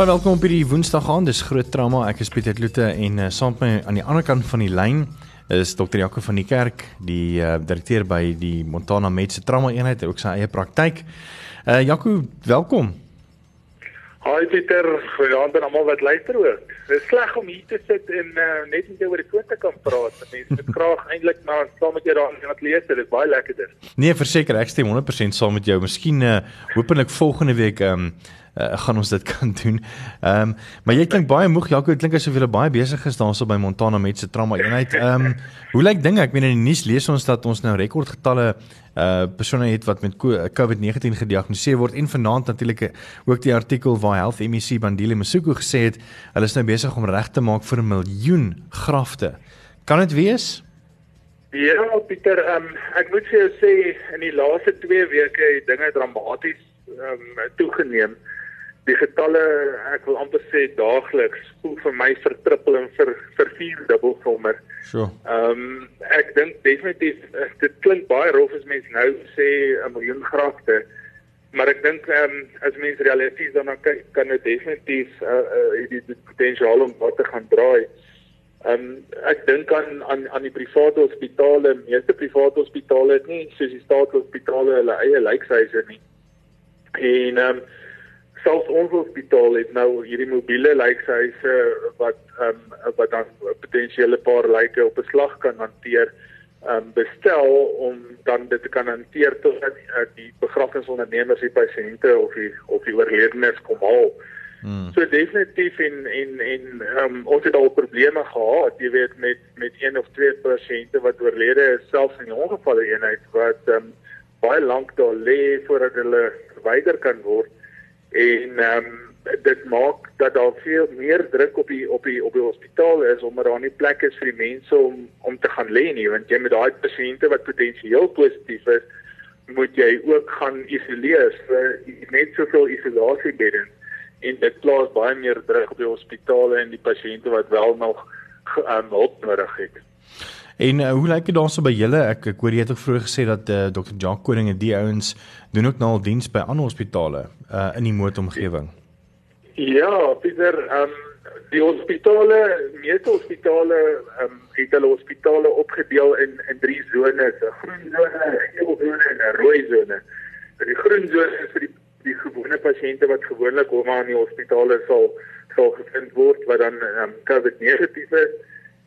Baie welkom op hierdie Woensdag aand. Dis groot trauma. Ek is Pieter Kloete en uh, saam met my aan die ander kant van die lyn is Dr. Jaco van die Kerk, die uh, direkteur by die Montana Medse Trauma Eenheid en ook sy eie praktyk. Uh Jaco, welkom. Hi Pieter, goeienaand aan almal wat luister ook. Dit is sleg om hier te sit en uh, net net oor die foon te kan praat. Mense moet graag eintlik maar saam met jou daar in wat lees. Dit is baie lekkerder. Nee, verseker, ek stem 100% saam met jou. Miskien uh hopelik volgende week um uh, gaan ons dit kan doen. Ehm um, maar jy klink baie moeg Jaco, dit klink asof jy baie besig is daarso by Montana met se trauma eenheid. Ehm um, hoe lyk dinge? Ek meen in die nuus lees ons dat ons nou rekordgetalle uh persone het wat met COVID-19 gediagnoseer word en vanaand natuurlik ook die artikel waar Health MEC Bandile Masuku gesê het hulle is nou besig om reg te maak vir 'n miljoen grafte. Kan dit wees? Ja, Pieter, um, ek moet vir jou sê in die laaste 2 weke het dinge dramaties um, toegeneem die getalle ek wil amper sê daagliks voel vir my vertrippel en vir vir vier dubbel sommer. So. Ehm um, ek dink definitief eh, dit klink baie rof as mens nou sê 'n miljoen grafte. Maar ek dink ehm um, as mens realisties dan kyk kan dit definitief uh, uh, die, die potensiaal om wat te gaan draai. Ehm um, ek dink aan aan aan die private hospitale, meeste private hospitale het nie soos die staatslike hospitale hulle eie lijkhuise nie. En ehm um, selfs ons hospitaal het nou hierdie mobiele lijkhuise wat ehm um, wat dan potensiële paar lyke op beslag kan hanteer ehm um, bestel om dan dit te kan hanteer totdat uh, die begrafnisondernemers die pasiënte of die of die oorledenes kom haal. Hmm. So definitief en en en um, ons het al probleme gehad, jy weet met met een of twee pasiënte wat oorlede is selfs in die ongevalle eenheid wat um, baie lank daar lê voordat hulle verwyder kan word en ehm um, dit maak dat daar veel meer druk op die op die op die hospitaal is omdat daar nie plek is vir die mense om om te gaan lê nie want jy met daai pasiënte wat potensieel positief is moet jy ook gaan isoleer vir net soveel isolasiebedde en dit plaas baie meer druk op die hospitale en die pasiënte wat wel nog um, hulp nodig het. En uh, hoe lyk dit daarso by julle? Ek ek hoor jy het ook vroeër gesê dat uh, eh, Dr. Jacques Koning en die ouens doen ook nou al diens by ander hospitale uh, in die mootomgewing. Ja, Pieter, ehm um, die hospitale, meeste hospitale ehm um, het hulle hospitale opgedeel in in drie zones, 'n groen sone, 'n geel sone en 'n rooi sone. Die groen sone is vir die die gewone pasiënte wat gewoonlik hom aan die hospitale sal sal gevind word wat dan ehm um, COVID negatief is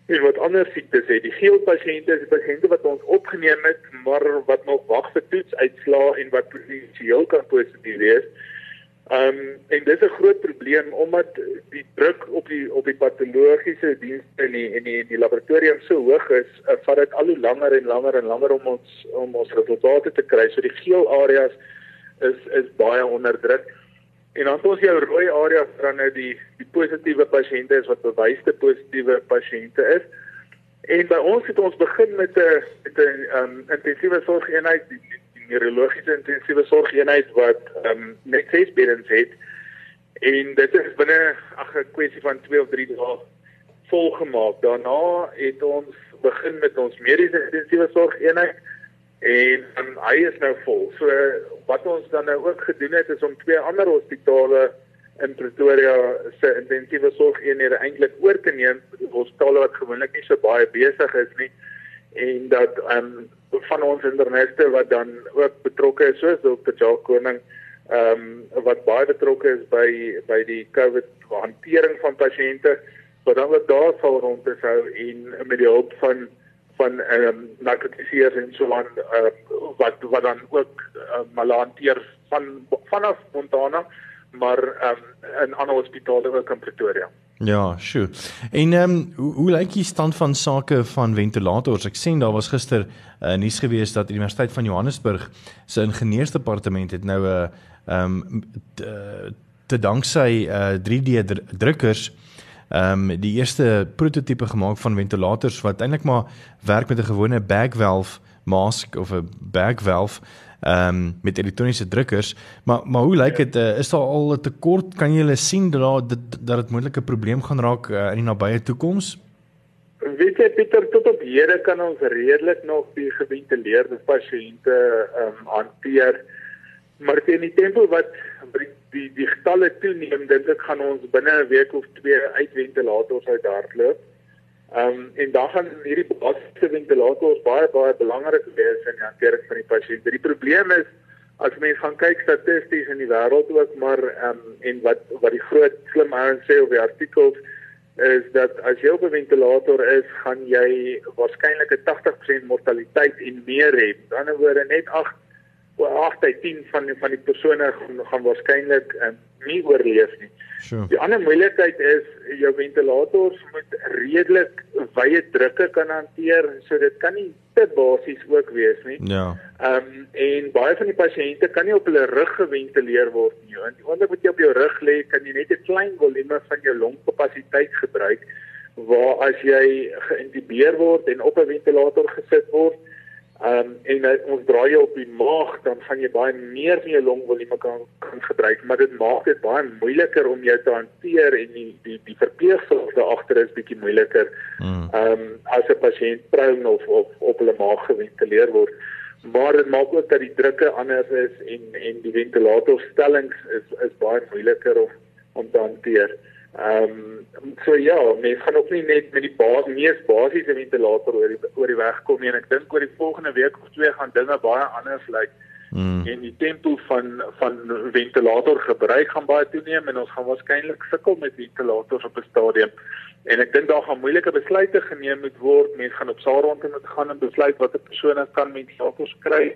en wat ander siektes het. Die geel pasiënte is pasiënte wat ons opgeneem het, maar wat nog wag vir toetsuitslae en wat potensieel kan positief wees. Ehm um, en dit is 'n groot probleem omdat die druk op die op die patologiese dienste in die in die, die laboratorium so hoog is, uh, vat dit al hoe langer en langer en langer om ons om ons resultate te kry. So die geel areas is is baie onder druk. En dan het ons jou rooi areas dan nou die die positiewe pasiënte is wat bewyste positiewe pasiënte is. En by ons het ons begin met 'n met 'n um, intensiewe sorgeenheid, die, die neurologiese intensiewe sorgeenheid wat um, net ses beddens het. En dit is binne ag 'n kwessie van 2 of 3 dae volgemaak. Daarna het ons begin met ons mediese intensiewe sorgeenheid en um, hy is nou vol. So wat ons dan nou ook gedoen het is om twee ander hospitale in Pretoria se intensiewe sorgeenhede eintlik oor te neem, hospitale wat gewoonlik nie so baie besig is nie en dat um, van ons interniste wat dan ook betrokke is soos Dr. Jacques Koning ehm um, wat baie betrokke is by by die COVID hantering van pasiënte wat dan wat daar sal rond te hou en met die hulp van van ehm um, narkotiseers en so aan uh, wat wat dan ook uh, mal hanteer van vanaf Montana maar ehm um, in ander hospitale ook in Pretoria. Ja, sjoe. En ehm um, hoe, hoe lyk die stand van sake van ventilators? Ek sien daar was gister uh, nuus gewees dat Universiteit van Johannesburg se ingenieursdepartement het nou 'n uh, ehm um, te, te danksy uh, 3D drukkers ehm um, die eerste prototipe gemaak van ventilators wat eintlik maar werk met 'n gewone bag valve mask of 'n bag valve ehm um, met elektroniese drukkers. Maar maar hoe lyk dit? Uh, is daar al 'n tekort? Kan jy hulle sien dat dit dat dit moontlik 'n probleem gaan raak uh, in die nabye toekoms? Weet jy Pieter, tot op hede kan ons redelik nog die geventileerde pasiënte ehm um, hanteer. Maar teen die tempo wat die die getalle toeneem, dink ek gaan ons binne 'n week of twee uit ventilators uit hardloop. Ehm um, en dan gaan hierdie basiese ventilators baie baie belangrik wees in die hantering van die pasiënte. Die probleem is as mens gaan kyk statisties in die wêreld ook maar ehm um, en wat wat die groot slim ouens sê op die artikels is dat as jy op 'n ventilator is, gaan jy waarskynlik 'n 80% mortaliteit en meer hê. Aan die ander woorde net 8 oor 8 uit 10 van die, van die persone gaan, gaan waarskynlik um, nie oorleef nie. Sure. Die ander moeilikheid is jou ventilators moet redelik wye drukke kan hanteer, so dit kan nie te basies ook wees nie. Ja. Ehm um, en baie van die pasiënte kan nie op hulle rug geventileer word nie. En die oomblik wat jy op jou rug lê, kan jy net 'n klein volume van jou longkapasiteit gebruik waar as jy geïntubeer word en op 'n ventilator gesit word, Ehm um, en uh, ons draai jou op die maag dan gaan jy baie meer van jou longvolume kan kan gebruik, maar dit maak dit baie moeiliker om jou te hanteer en die die die verpleegsel daar agter is bietjie moeiliker. Hmm. Ehm um, as 'n pasiënt proun of of op hulle maag geventileer word. Maar dit maak ook dat die drukke anders is en en die ventilatorstellings is is baie moeiliker om om te hanteer. Ehm um, so ja, mens gaan ook nie net met die baas mees basiese ventilator oor die oor die weg kom nie en ek dink oor die volgende week of twee gaan dinge baie anders lyk. Mm. En die tempo van van ventilator gebruik gaan baie toeneem en ons gaan waarskynlik sukkel met ventilators op 'n stadium. En ek dink daar gaan moeilike besluite geneem moet word. Mense gaan op saarronde moet gaan en besluit watter persone kan ventilators kry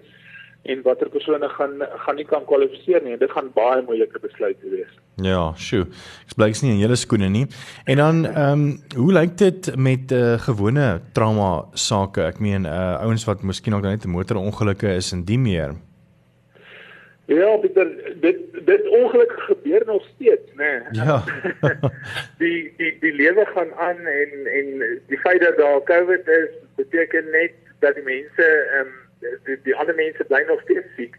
en watter persone gaan gaan nie kan kwalifiseer nie. Dit gaan baie moeilike besluite wees. Ja, sjoe. Ek blyks nie in julle skoene nie. En dan ehm um, hoe lyk dit met uh, gewone trauma sake? Ek meen uh ouens wat miskien ook net 'n motorongelukke is en die meer. Ja, Pieter, dit dit ongeluk gebeur nog steeds, né? Nee. Ja. die die die lewe gaan aan en en die feit dat daar COVID is, beteken net dat die mense ehm um, die, die ander mense bly nog steeds siek.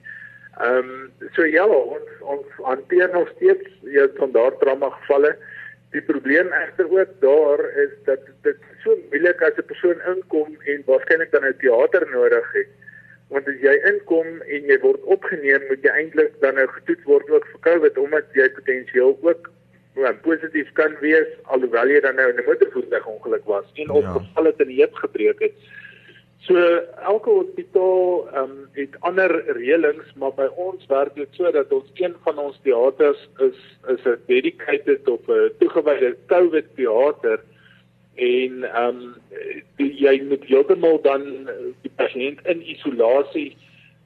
Ehm um, so ja, ons ons hanteer nog steeds jou standaard trauma gevalle. Die probleem egter ook daar is dat dit so moeilik as 'n persoon inkom en waarskynlik dan 'n teater nodig het. Want as jy inkom en jy word opgeneem, moet jy eintlik dan nou getoets word ook vir COVID omdat jy potensieel ook wel positief kan wees alhoewel jy dan nou in 'n motorvoertuig ongeluk was en of ja. geval het die heup gebreek het. So elke hospitaal ehm um, het ander reëlings, maar by ons werk dit so dat ons een van ons teaters is is 'n dedicated of 'n toegewyde COVID teater en ehm um, jy moet heeltemal dan die pasiënt in isolasie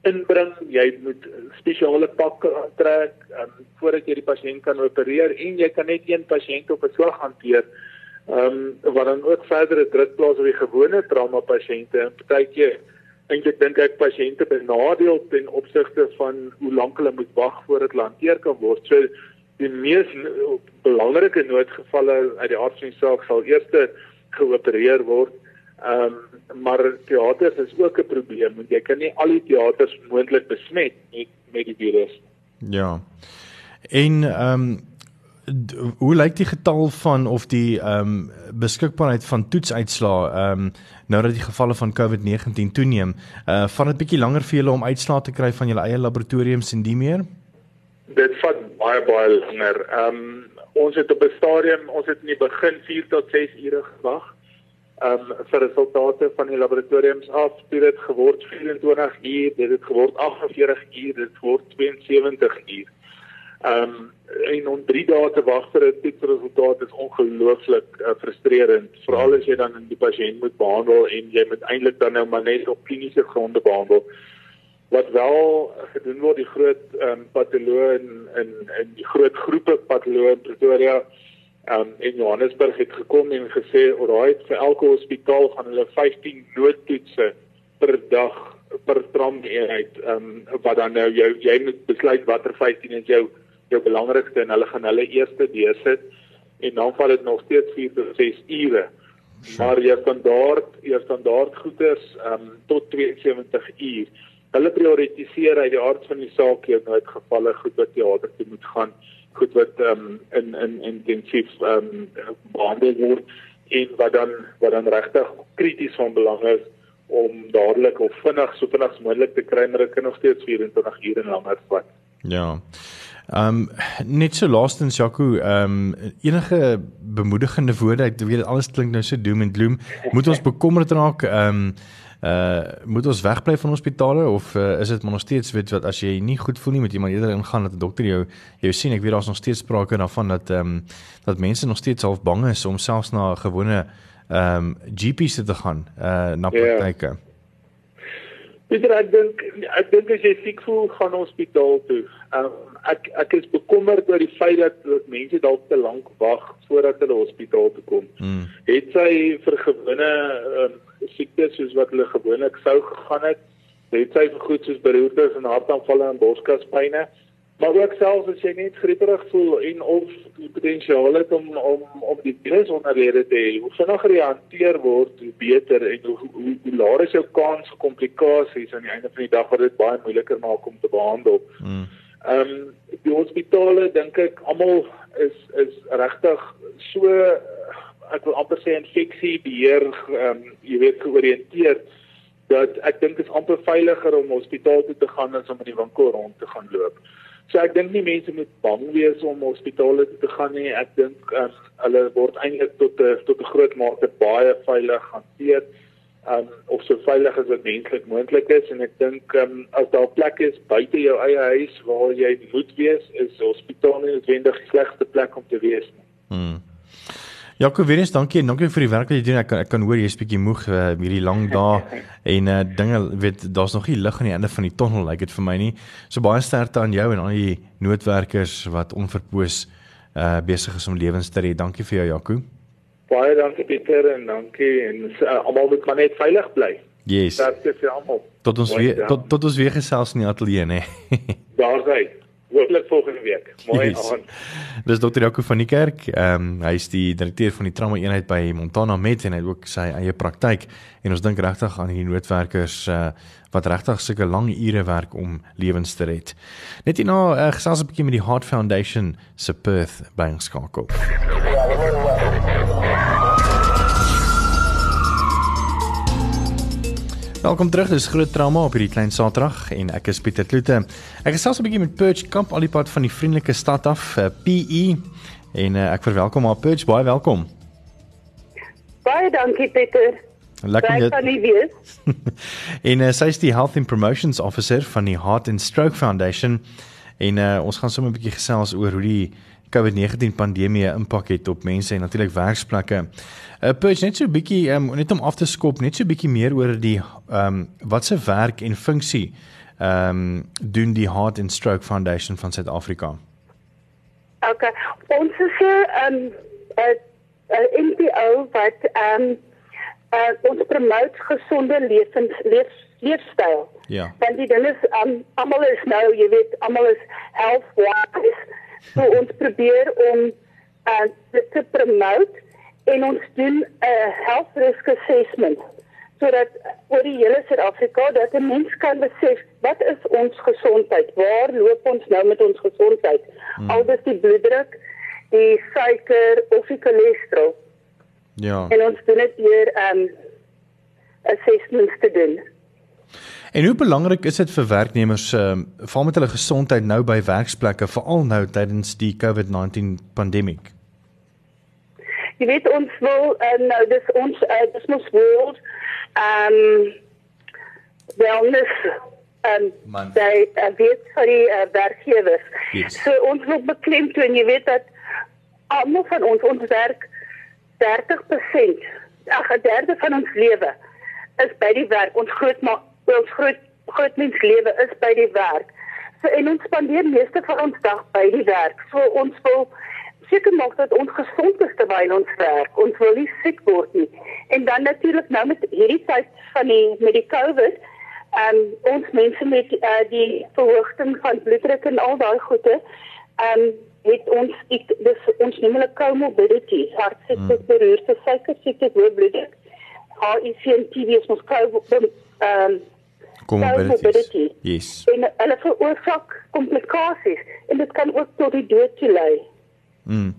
inbring. Jy moet spesiale pakke aantrek um, voordat jy die pasiënt kan opereer en jy kan net een pasiënt op 'n slag hanteer. Ehm um, wat dan ook verdere druk plaas op die gewone trauma pasiënte en partykeer eintlik dink ek pasiënte benadeel ten opsigte van hoe lank hulle moet wag voordat hulle hanteer kan word. So die mees belangrike noodgevalle uit die aard van die saak sal eers geopereer word. Ehm um, maar teaters is ook 'n probleem want jy kan nie al die teaters moontlik besmet met met die virus. Ja. En ehm um hoe lyk die getal van of die ehm um, beskikbaarheid van toetsuitslae ehm um, nou dat die gevalle van COVID-19 toeneem, uh van dit bietjie langer vir julle om uitslae te kry van julle eie laboratoriums en die meer? Dit vat baie baie langer. Ehm um, ons het op 'n stadium, ons het in die begin 4 tot 6 ure gewag ehm um, vir resultate van die laboratoriums af. Dit het geword 24 uur, dit het geword 48 uur, dit word 72 uur. Ehm um, en om 3 dae te wag vir 'n toetsresultaat is ongelooflik uh, frustrerend, veral as jy dan in die pasiënt moet behandel en jy moet eintlik dan nou maar net op kliniese gronde behandel. Wat wel gedoen word die groot ehm um, patoloog in in in die groot groepe patoloog in Pretoria ehm um, in Johannesburg het gekom en gesê, "Alright, vir elke hospitaal gaan hulle 15 noodtoetse per dag per trameenheid ehm um, wat dan nou jou jy moet besluit watter 15 is jou jou belangrikste en hulle gaan hulle eerste deursit en dan val dit nog steeds 4 tot 6 ure. Maar jy standaard, jy standaard goeders um tot 72 uur. Hulle prioritiseer uit die aard van die saak jou nooit gevalle goed wat teater toe moet gaan, goed wat um in in intensief um behandel word en wat dan wat dan regtig krities van belang is om dadelik of vinnig so vinnig as moontlik te kry maar dit kan nog steeds 24 ure langer vat. Ja. Ehm um, net so laastens Jaco, ehm um, enige bemoedigende woorde. Ek weet dit alles klink nou so doom and gloom. Moet ons bekommerd raak? Ehm um, uh moet ons wegbly van hospitale of uh, is dit maar nog steeds weet wat as jy nie goed voel nie met iemand eerder ingaan dat 'n dokter jou jou sien ek weet daar's nog steeds sprake daarvan dat ehm um, dat mense nog steeds half bang is om selfs na 'n gewone ehm um, GP's te gaan uh na ja. praktyke. Yeah. Peter, ek dink ek dink as jy siek voel, gaan hospitaal toe. Um, ek ek is bekommerd oor die feit dat, dat mense dalk te lank wag voordat hulle hospitaal toe kom. Mm. Het sy vir gewone um, siektes soos wat hulle gewoonlik sou gegaan het, het sy vir goed soos beroertes en hartaanvalle en borskaspyne. Maar ook selfs as jy net grieperig voel en of die potensiaal het om om om die virus onderlede te hê, hoe vinniger jy hanteer word, hoe beter en hoe hoe, hoe laer is jou kans vir komplikasies aan die einde van die dag wat dit baie moeiliker maak om te behandel. Hmm. Ehm um, die hospitale dink ek almal is is regtig so ek wil amper sê infeksie beheer ehm um, jy weet georiënteerd dat ek dink dit is amper veiliger om hospitaal toe te gaan as om in die winkel rond te gaan loop. So ek dink nie mense moet bang wees om hospitale toe te gaan nie. Ek dink uh, hulle word eintlik tot 'n tot 'n groot mate baie veilig hanteer. Um of so veilig as wat menslik moontlik is en ek dink um as daar plekke is buite jou eie huis waar jy moet wees, is hospitaal nie noodwendig die slegste plek om te wees nie. Hmm. Jaco, weer eens dankie en dankie vir die werk wat jy doen. Ek kan ek kan hoor jy's bietjie moeg uh, hierdie lang dae en uh dinge weet daar's nog nie lig aan die einde van die tonnel lyk like dit vir my nie. So baie sterkte aan jou en al die noodwerkers wat onverpoos uh besig is om lewens te red. Dankie vir jou Jaco. Baie dankie Pieter en dankie en uh, almal moet maar net veilig bly. Yes. Is vir almal. Tot ons weer tot, tot ons weer gesels in die ateljee nê. Daar's hy hopelik volgende week. Mooi yes. aan. Dis Dr. Jaco van die Kerk. Ehm um, hy is die direkteur van die trauma eenheid by Montana Med en hy het ook sy eie praktyk en ons dink regtig aan die noodwerkers uh, wat regtig sulke lang ure werk om lewens te red. Net hierna uh, gesels 'n bietjie met die Heart Foundation se Perth by ons skakel. Welkom terug. Dis groot trauma op hierdie klein Saterdag en ek is Pieter Kloete. Ek gesels 'n bietjie met Perch Kamp al die pad van die vriendelike stad af, uh, eh, PE. En uh, ek verwelkom haar Perch, baie welkom. Baie dankie Pieter. Lekker jy. en uh, sy is die Health and Promotions Officer van die Heart and Stroke Foundation. En uh, ons gaan sommer 'n bietjie gesels oor hoe die COVID-19 pandemie 'n impak het op mense en natuurlik werksplekke. uh, Push net so 'n bietjie um, net om af te skop, net so 'n bietjie meer oor die ehm um, wat se werk en funksie ehm um, doen die Heart and Stroke Foundation van Suid-Afrika. OK. Ons is 'n ehm 'n NPO wat ehm um, uh, ons promote gesonde lewens leef, leefstyl. Ja. Want die ding is um, almal is nou, jy weet, almal is health wise So ons probeer om uh, dit te promote en ons doen 'n uh, health risk assessment sodat oor die hele Suid-Afrika dat 'n mens kan besef wat is ons gesondheid? Waar loop ons nou met ons gesondheid? Hmm. Aldus die bloeddruk, die suiker of die cholesterol. Ja. En ons doen dit deur um assessments te doen. En hoe belangrik is dit vir werknemers ehm uh, veral met hulle gesondheid nou by werksplekke veral nou tydens die COVID-19 pandemie? Jy weet ons wil uh, nou dis ons uh, dis mos world ehm um, wellness en um, daai uh, weet vir die uh, werkgewers. Yes. So ons wil beklemtoon jy weet dat almal van ons ons werk 30% ag 'n derde van ons lewe is by die werk. Ons groot maar ons groot groot mens lewe is by die werk. So en ons spandeer meeste van ons dag by die werk. So ons wil seker maak dat ons gesond is terwyl ons werk. Ons wil nie siek word nie. En dan natuurlik nou met hierdie tyd van die met die COVID, ehm um, ons mense met uh, die verhoging van bloeddruk en al daai goede, ehm um, het ons ek dis ons noem hulle comorbidity, hartsiekte, hmm. beroerte, suikersiekte, hoë bloeddruk. HIV en TB is ons ehm um, comorbidity. Yes. En hulle veroorsaak komplikasies en dit kan ook tot die dood lei. Mm.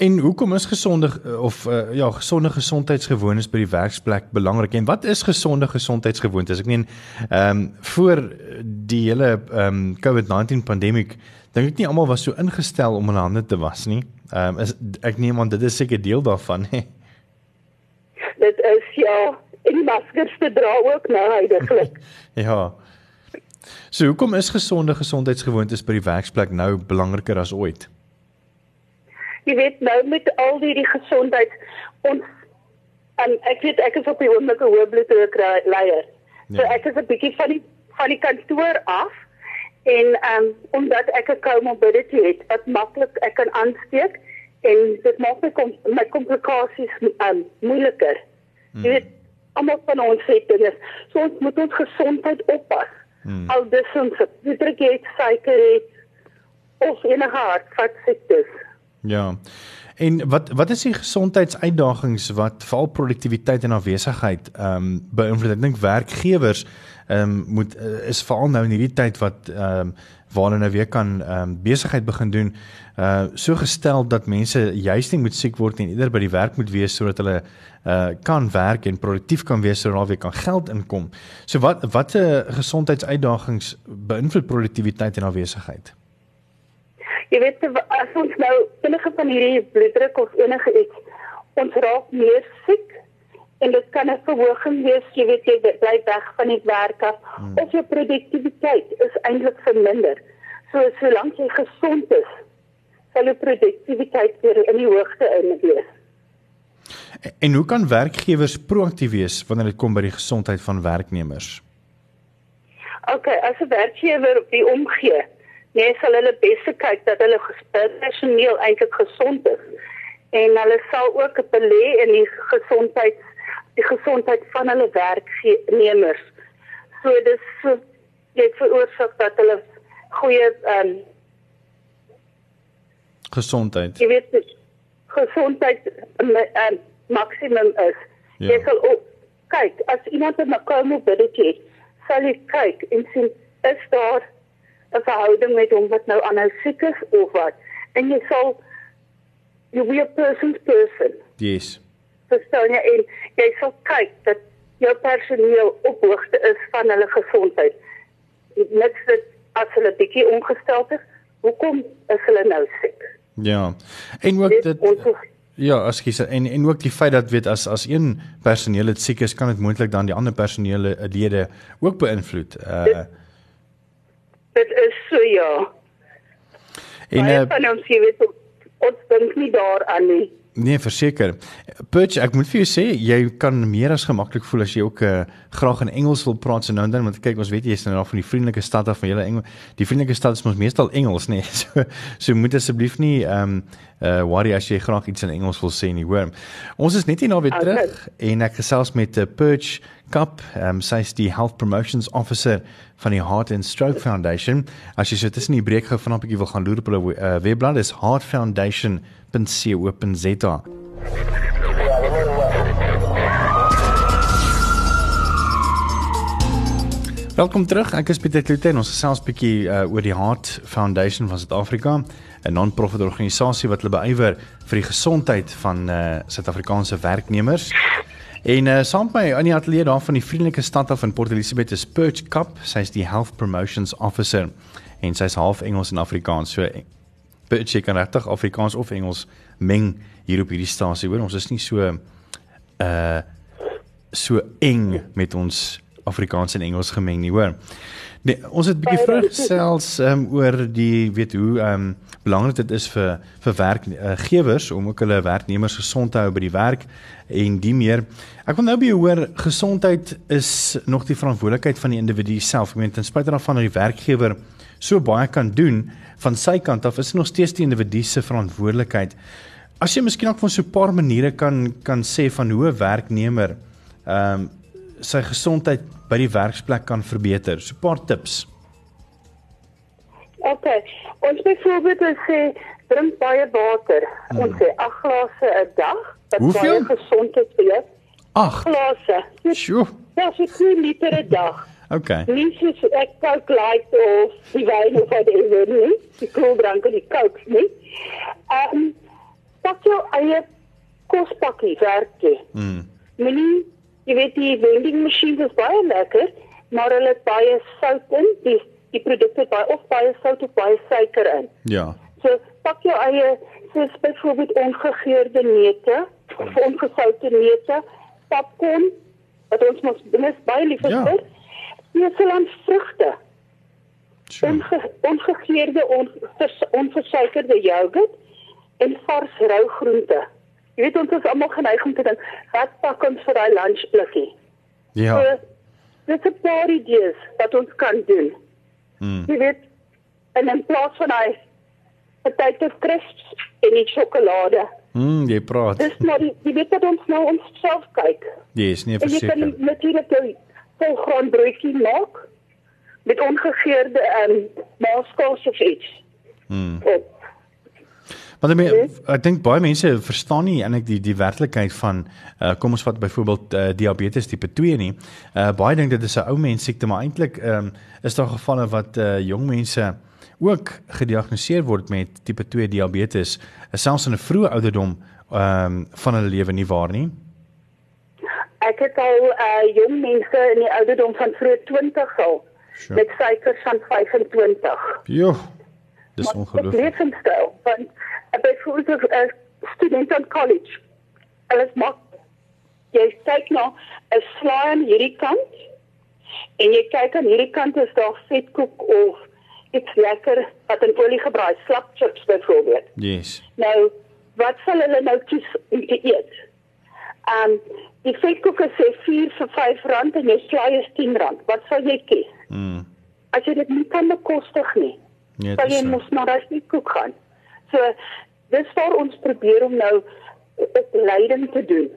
En hoekom is gesonde of uh, ja, gesonde gesondheidsgewoontes by die werksplek belangrik en wat is gesonde gesondheidsgewoontes? Ek meen ehm um, voor die hele ehm um, COVID-19 pandemie dink ek nie almal was so ingestel om hulle hande te was nie. Ehm um, ek neem aan dit is seker deel daarvan hè. Dit is ja, en die maskers te dra ook nou heidaglik. ja. So hoekom is gesonde gesondheidsgewoontes by die werksplek nou belangriker as ooit? jy weet nou met al die die gesondheid ons en ek weet ek is op die oomblik 'n hoë bloeddruk leier. So ja. ek is 'n bietjie van die van die kantoor af en ehm um, omdat ek 'n comorbidity het wat maklik ek kan aansteek en dit maak my kom my komplikasies um, moeiliker. Hmm. Jy weet almal van ons het dit. So ons moet ons gesondheid oppas. Hmm. Al dis ons bloeddruk het, suiker het of enige hartvaskiektes. Ja. En wat wat is die gesondheidsuitdagings wat veral produktiwiteit en afwesigheid ehm um, beïnvloed? Ek dink werkgewers ehm um, moet uh, is veral nou in hierdie tyd wat ehm um, waar hulle weer kan ehm um, besigheid begin doen, uh so gestel dat mense juist nie moet siek word nie, eerder by die werk moet wees sodat hulle uh kan werk en produktief kan wees sodat hulle weer kan geld inkom. So wat watter gesondheidsuitdagings beïnvloed produktiwiteit en afwesigheid? Jy weet as ons nou enige van hierdie bloeddruk of enige iets ons raak meer siek en dit kan 'n verhoging wees, jy weet jy bly weg van die werk af hmm. of jou produktiwiteit is eintlik verminder. So solank jy gesond is, sal jou produktiwiteit weer in die hoogte in wees. En hoe kan werkgewers proaktief wees wanneer dit kom by die gesondheid van werknemers? OK, as 'n werkgewer op die omgee nee, sal hulle beste kyk dat hulle personeel eintlik gesond is en hulle sal ook belê in die gesondheid die gesondheid van hulle werknemers. So dis so dit veroorsaak dat hulle goeie ehm um, gesondheid. Jy weet gesondheid um, um, maksimum is. Ja. Jy sal ook kyk as iemand 'n comorbidity het, sal jy kyk en sien is daar 'n verhouding met hom wat nou aanhou siek is of wat. En jy sal you be a person's person. Yes. Verstaan jy en jy sal kyk dat jou personeel op hoogte is van hulle gesondheid. Net dat as hulle bietjie ongestel is, hoekom is hulle nou siek? Ja. En ook dit Ja, as jy sê en en ook die feit dat weet as as een personeel dit siek is, kan dit moontlik dan die ander personeellede ook beïnvloed. Uh dit, Dit is so ja. En uh, van ons jy weet ons dink nie daaraan nie. Nee, verseker. Perch, ek moet vir jou sê, jy kan meer as gemaklik voel as jy ook uh, graag in Engels wil praat so nou en dan want kyk ons weet jy is nou van die vriendelike stad af van julle Engels. Die vriendelike stad is mos meestal Engels. Nee. So so moet asseblief nie ehm um, uh worry as jy graag iets in Engels wil sê nie, hoor. Ons is net hier nou weer okay. terug en ek gesels met uh, Perch Cup, ehm um, sy is die Health Promotions Officer van die Heart and Stroke Foundation. As jy so tussen die breek gou van 'n bietjie wil gaan loer op hulle uh, webblad is heartfoundation.co.za. Welkom terug. Ek is Pieter Kloete en ons gesels 'n bietjie uh, oor die Heart Foundation van Suid-Afrika, 'n non-profit organisasie wat hulle beywer vir die gesondheid van uh, Suid-Afrikaanse werknemers. En uh, saam met my aan die ateljee daar van die vriendelike stad af in Port Elizabeth is Perch Cup. Sy's die Health Promotions Officer en sy's half Engels en Afrikaans. So Perch kan regtig Afrikaans of Engels meng hier op hierdie stasie. Hoor, ons is nie so uh so eng met ons Afrikaans en Engels gemeng nie, hoor. Nee, ons het 'n bietjie vroeg selfs um, oor die weet hoe ehm um, belangrik dit is vir vir werkgewers uh, om ook hulle werknemers gesond te hou by die werk en die meer. Ek wil nou by hoor gesondheid is nog die verantwoordelikheid van die individu self. Ek meen ten spyte daarvan dat die werkgewer so baie kan doen van sy kant af, is dit nog steeds die individu se verantwoordelikheid. As jy miskien ook van so 'n paar maniere kan kan sê van hoe 'n werknemer ehm um, sy gesondheid by die werksplek kan verbeter. So 'n paar tips. OK. Ons byvoorbeeld sê drink baie water. Hmm. Ons sê 8 glase 'n dag. Wat Hoeveel? baie gesond is vir jou. 8 glase. Sjoe. Ja, so 2 liter 'n dag. OK. Nie so ek kook light of die wyn of wat jy wil nie. Die koeldrank en die coke nie. Ehm um, pak jou eie kospakkie werk jy. Mm. Moenie jy weet die vending machines is baie lekker, maar hulle het baie sout in. Die die produkte baie of baie sout of baie suiker in. Ja. So pak jou eie soos byvoorbeeld ongegeurde neute of ongesoute neute, popcorn wat ons mos binne baie lief is. Ja. vir. Nieu-Seeland vrugte, Sure. onge, ongegeurde on, onversuikerde yoghurt en vars rou groente. Jy weet ons is almal geneig om te dink, wat pak ons vir daai lunchblikkie? Ja. So, dit is 'n paar idees wat ons kan doen. Mm. Jy weet, en in plaas van hy potato crisps en die sjokolade. Mm, jy praat. Dis maar die, jy weet dat ons nou ons self kyk. Yes, nee En jy kan verseker. natuurlik jou volgraan broodjie maak met ongegeurde ehm um, maaskaas of iets. Mm. Op. Want ek, meen, ek dink baie mense verstaan nie eintlik die die werklikheid van uh, kom ons vat byvoorbeeld uh, diabetes tipe 2 nie. Uh, baie dink dit is 'n ou mens siekte, maar eintlik um, is daar gevalle wat uh, jong mense ook gediagnoseer word met tipe 2 diabetes, uh, selfs in 'n vroeë ouderdom um, van hulle lewe nie waar nie. Ek het al uh, jong mense in die ouderdom van vroeg 20 al Sure. met suikers van 25. Jo. Dis ongelooflik. Dit leefstyl want uh, byvoorbeeld 'n uh, student aan college. Alles maak jy kyk na 'n slaai aan hierdie kant en jy kyk aan hierdie kant is daar vetkoek of iets lekker wat in olie gebraai, slap chips byvoorbeeld. Yes. Nou, wat sal hulle nou kies om te eet? Um die vetkoek is sê 4 vir 5 rand en jou slaai is 10 rand. Wat sal jy kies? Mm. As jy dit nie kan bekostig nie, sal dit jy is mos na daai vetkoek gaan. So dis waar ons probeer om nou opleiding te doen.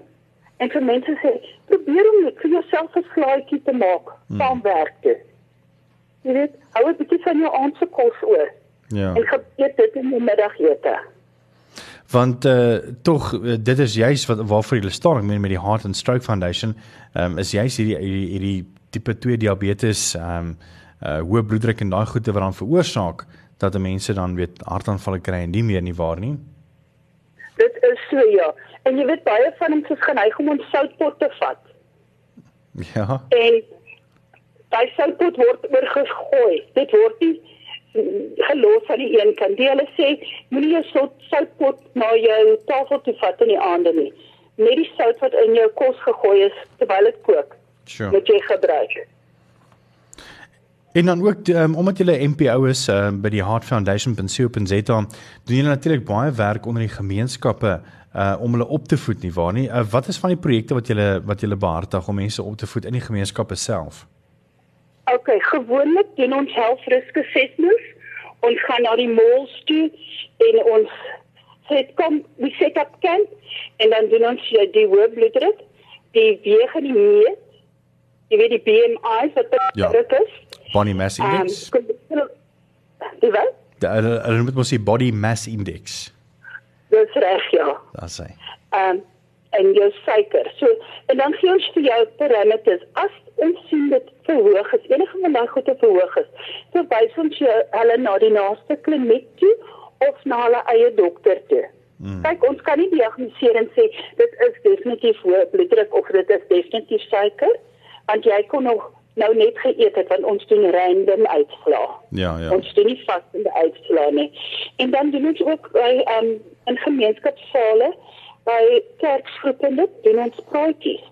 En vir mense sê, probeer om net vir jouself 'n slaaitjie te maak, saamwerk te. Jy weet, hou 'n bietjie van jou aandse kos oor ja. en geëet dit in die middagete. want uh tog uh, dit is juis wat waarvoor jy staan ek meen met die Heart and Stroke Foundation um, is juis hierdie hierdie, hierdie tipe 2 diabetes um uh hoë bloeddruk en daai goeie wat dan veroorsaak dat mense dan weet hartaanvalle kry en nie meer nie waar nie Dit is so ja. En jy weet baie van ons is geneig om ons soutpot te vat. ja En daai soutpot word oorgegooi. Dit word nie mm, gelos aan die een kant. Die hulle sê moenie jou sout soutpot na jou tafel toe vat in die aande nie. Net die sout wat in jou kos gegooi is terwyl dit kook, sure moet jy gebruik. En dan ook um, omdat jy 'n MPO is uh, by die Heart Foundation.co.za doen jy natuurlik baie werk onder die gemeenskappe uh om hulle op te voed nie waar nie uh, wat is van die projekte wat jy wat jy behartig om mense op te voed in die gemeenskappe self OK, gewoonlik doen ons health risk assessments. Ons gaan na die malls toe en ons set kom, we set up camp en dan doen ons jy die hoë bloeddruk, die weeg en die meet. Jy weet die BMI wat Ja. dit is. Body mass index Um, die wat? Die- Hulle hulle dit mos die body mass index. Dis reg ja. Daar's hy. um, en jou suiker. So en dan gee ons vir jou parameters. As ons sien dit verhoog is, enige van daai goede verhoog is, so wys ons jou hulle na die naaste kliniek toe of na hulle eie dokter toe. Mm. Kyk, ons kan nie diagnoseer en sê dit is definitief hoë bloeddruk of dit is definitief suiker, want jy kon nog nou net geëet het want ons doen random uitslae. Ja, ja. Ons doen nie vas in die uitslae nie. En dan doen ons ook by um, in gemeenskapsale by kerkgroepe en dit doen ons praatjies.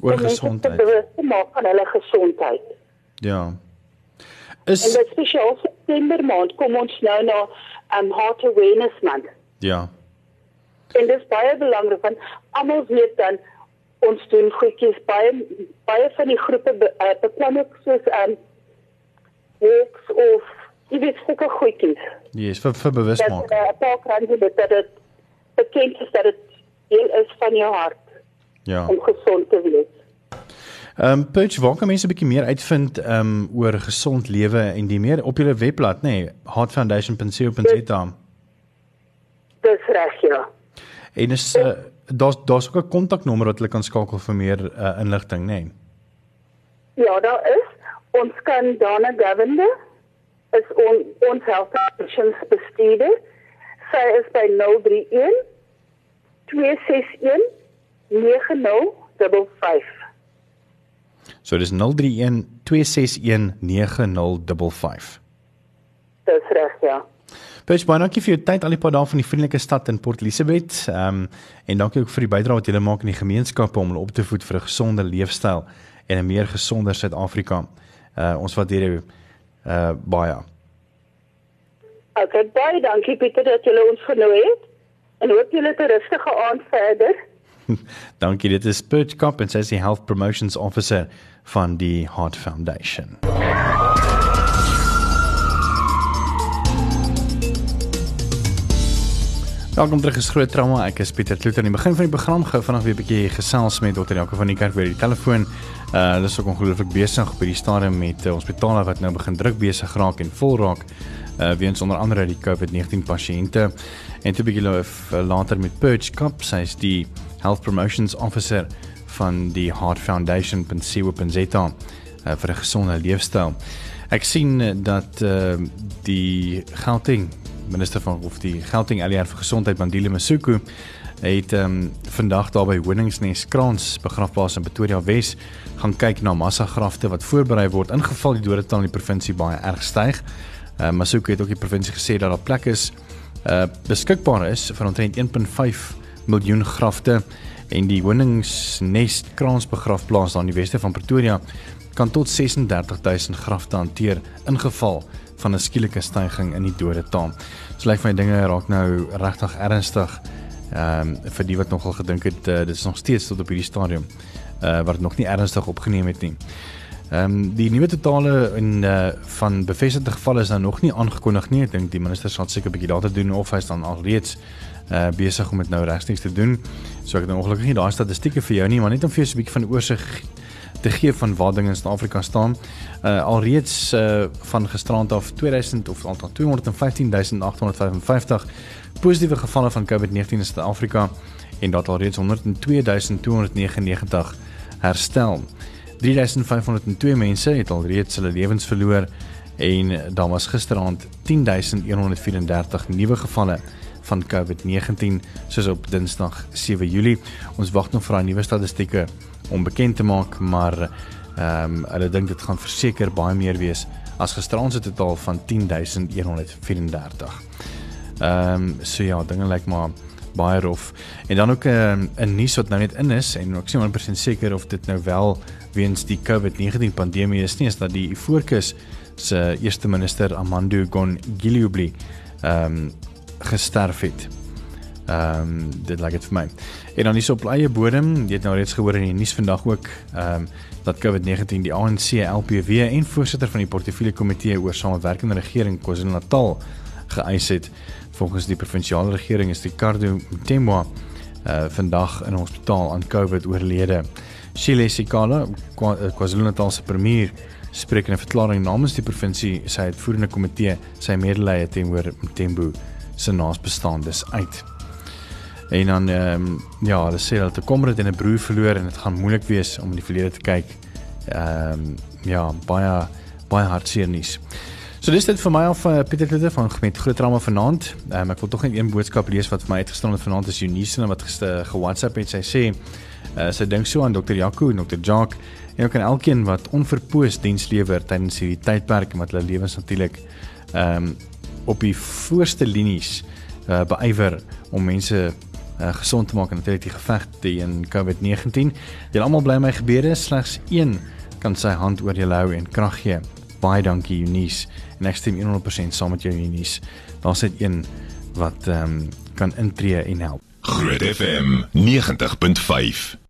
Oor gesondheid. te maak van hulle gesondheid. Ja. En Is dit spesiaal September maand kom ons nou na um, Heart Awareness Month. ja. En dit is baie belangrik want almal weet dan ons doen goedjies baie baie van die groepe be, uh, beplan ook soos um walks of jy weet sulke goedjies. Yes, vir vir bewus dat uh, 'n paar kranse dit dat dit bekend is dat dit deel is van jou hart Ja. om gesond te wees. Ehm um, Perch, waar kan mense 'n bietjie meer uitvind ehm um, oor gesond lewe en die meer op julle webblad, nê? Nee, heartfoundation.co.za. Dis reg ja. En is uh, daar's daar's ook 'n kontaknommer wat hulle kan skakel vir meer uh, inligting, nê? Nee? Ja, daar is ons kan Dana Govender is on, ons health options bestuurder. Sy is by 031 261 9055. So dis 031 261 9055. Dis reg, ja. Baie baie dankie vir jou tyd al die paar dae van die vriendelike stad in Port Elizabeth. Ehm um, en dankie ook vir die bydrae wat julle maak in die gemeenskappe om hulle op te voed vir 'n gesonder leefstyl en 'n meer gesonder Suid-Afrika. Uh ons waardeer jou uh baie. Okay, baie dankie Pieter dat julle ons genooi het. En hoop julle het 'n rustige aand verder. dankie, dit is Perch Cop en sy is die Health Promotions Officer van die Heart Foundation. Welkom terug is Groot Trauma. Ek is Pieter Kloete aan die begin van die program gou vanaand weer 'n bietjie gesels met Dr. Jaco van die kerk by die telefoon. Uh hulle is ook ongelooflik besig by die stadium met uh, hospitale wat nou begin druk besig raak en vol raak. Uh weens onder andere die COVID-19 pasiënte. En toe hulle uh, later met Purge Cup, sy is die Health Promotions Officer van die Heart Foundation Siwo-Penzeta uh, vir 'n gesonde leefstyl. Ek sien dat uh die Gauteng minister van of die Gauteng ALR vir gesondheid Bandile Masuku het ehm um, vandag daar by Woningsnes Kraans begrafplaas in Pretoria Wes gaan kyk na massagrafte wat voorberei word ingeval die dodetal in die provinsie baie erg styg. Uh, Masuku het ook die provinsie gesê dat daar plek is uh beskikbaar is vir omtrent 1.5 miljoen grafte en die Woningsnes Kraans begrafplaas daar in die weste van Pretoria kan tot 36000 grafte hanteer ingeval van 'n skielike stygings in die dodetal. So lyk my dinge raak nou regtig ernstig. Ehm um, vir die wat nogal gedink het uh, dit is nog steeds tot op hierdie stadium uh wat nog nie ernstig opgeneem het nie. Ehm um, die nuwe totale in uh van bevestigde gevalle is nou nog nie aangekondig nie. Ek dink die minister sal seker 'n bietjie later doen of hy staan al reeds uh besig om dit nou regstreeks te doen. So ek het nou ongelukkig nie daai statistieke vir jou nie, maar net om vir jou 'n bietjie van oorsig te gee van waar dinge in Suid-Afrika staan. Uh alreeds uh van gisterand af 2000 of aantal 215855 positiewe gevalle van COVID-19 in Suid-Afrika en dat alreeds 102299 herstel. 3502 mense het alreeds hulle lewens verloor en daar was gisterand 10134 nuwe gevalle van COVID-19 soos op Dinsdag 7 Julie. Ons wag nog vir daai nuwe statistieke om bekend te maak, maar ehm um, hulle dink dit gaan verseker baie meer wees as gisterand se totaal van 10134. Ehm um, so ja, dinge lyk maar baie rof. En dan ook 'n um, 'n nuus wat nou net in is en ek sien 100% seker of dit nou wel weens die COVID-19 pandemie is nie, is dat die Fokus se eerste minister Amandu Gongilubli ehm um, gesterf het. Ehm um, dit lyk dit vir my. En dan is op eie bodem, jy het nou reeds gehoor in die nuus vandag ook, ehm um, dat COVID-19 die ANC, LPW en voorsitter van die portefeulje komitee oor samewerkende regering KwaZulu-Natal geëis het. Volgens die provinsiale regering is Ricardo Mtemwa uh vandag in 'n hospitaal aan COVID oorlede. Shile Sikala, KwaZulu-Natal se premier, spreek in 'n verklaring namens die provinsie sy uitvoerende komitee sy medelee teenoor Mtembu se naasbestaandes uit. En dan ehm um, ja, hulle sê dat 'n komrad en 'n broer verloor en dit gaan moeilik wees om in die verlede te kyk. Ehm um, ja, baie baie hartseer nuus. So dis dit vir my of uh, Pieter Kloete van met groot drama vanaand. Ehm um, ek wil tog net een boodskap lees wat vir my uitgestaan het vanaand is Eunice wat gister ge-WhatsApp het. Sy sê uh, sy dink so aan Dr. Jaco en Dr. Jock en ook aan elkeen wat onverpoos diens lewer tydens hierdie tydperk en wat hulle lewens natuurlik ehm um, op die voorste linies uh, beywer om mense uh, gesond te maak en natuurlik die geveg teen COVID-19. Julle almal bly my gebeure, slegs een kan sy hand oor jou hou en krag gee. Baie dankie Eunice en ek stem 100% saam met jou Eunice. Daar's net een wat ehm um, kan intree en help. Groot FM 90.5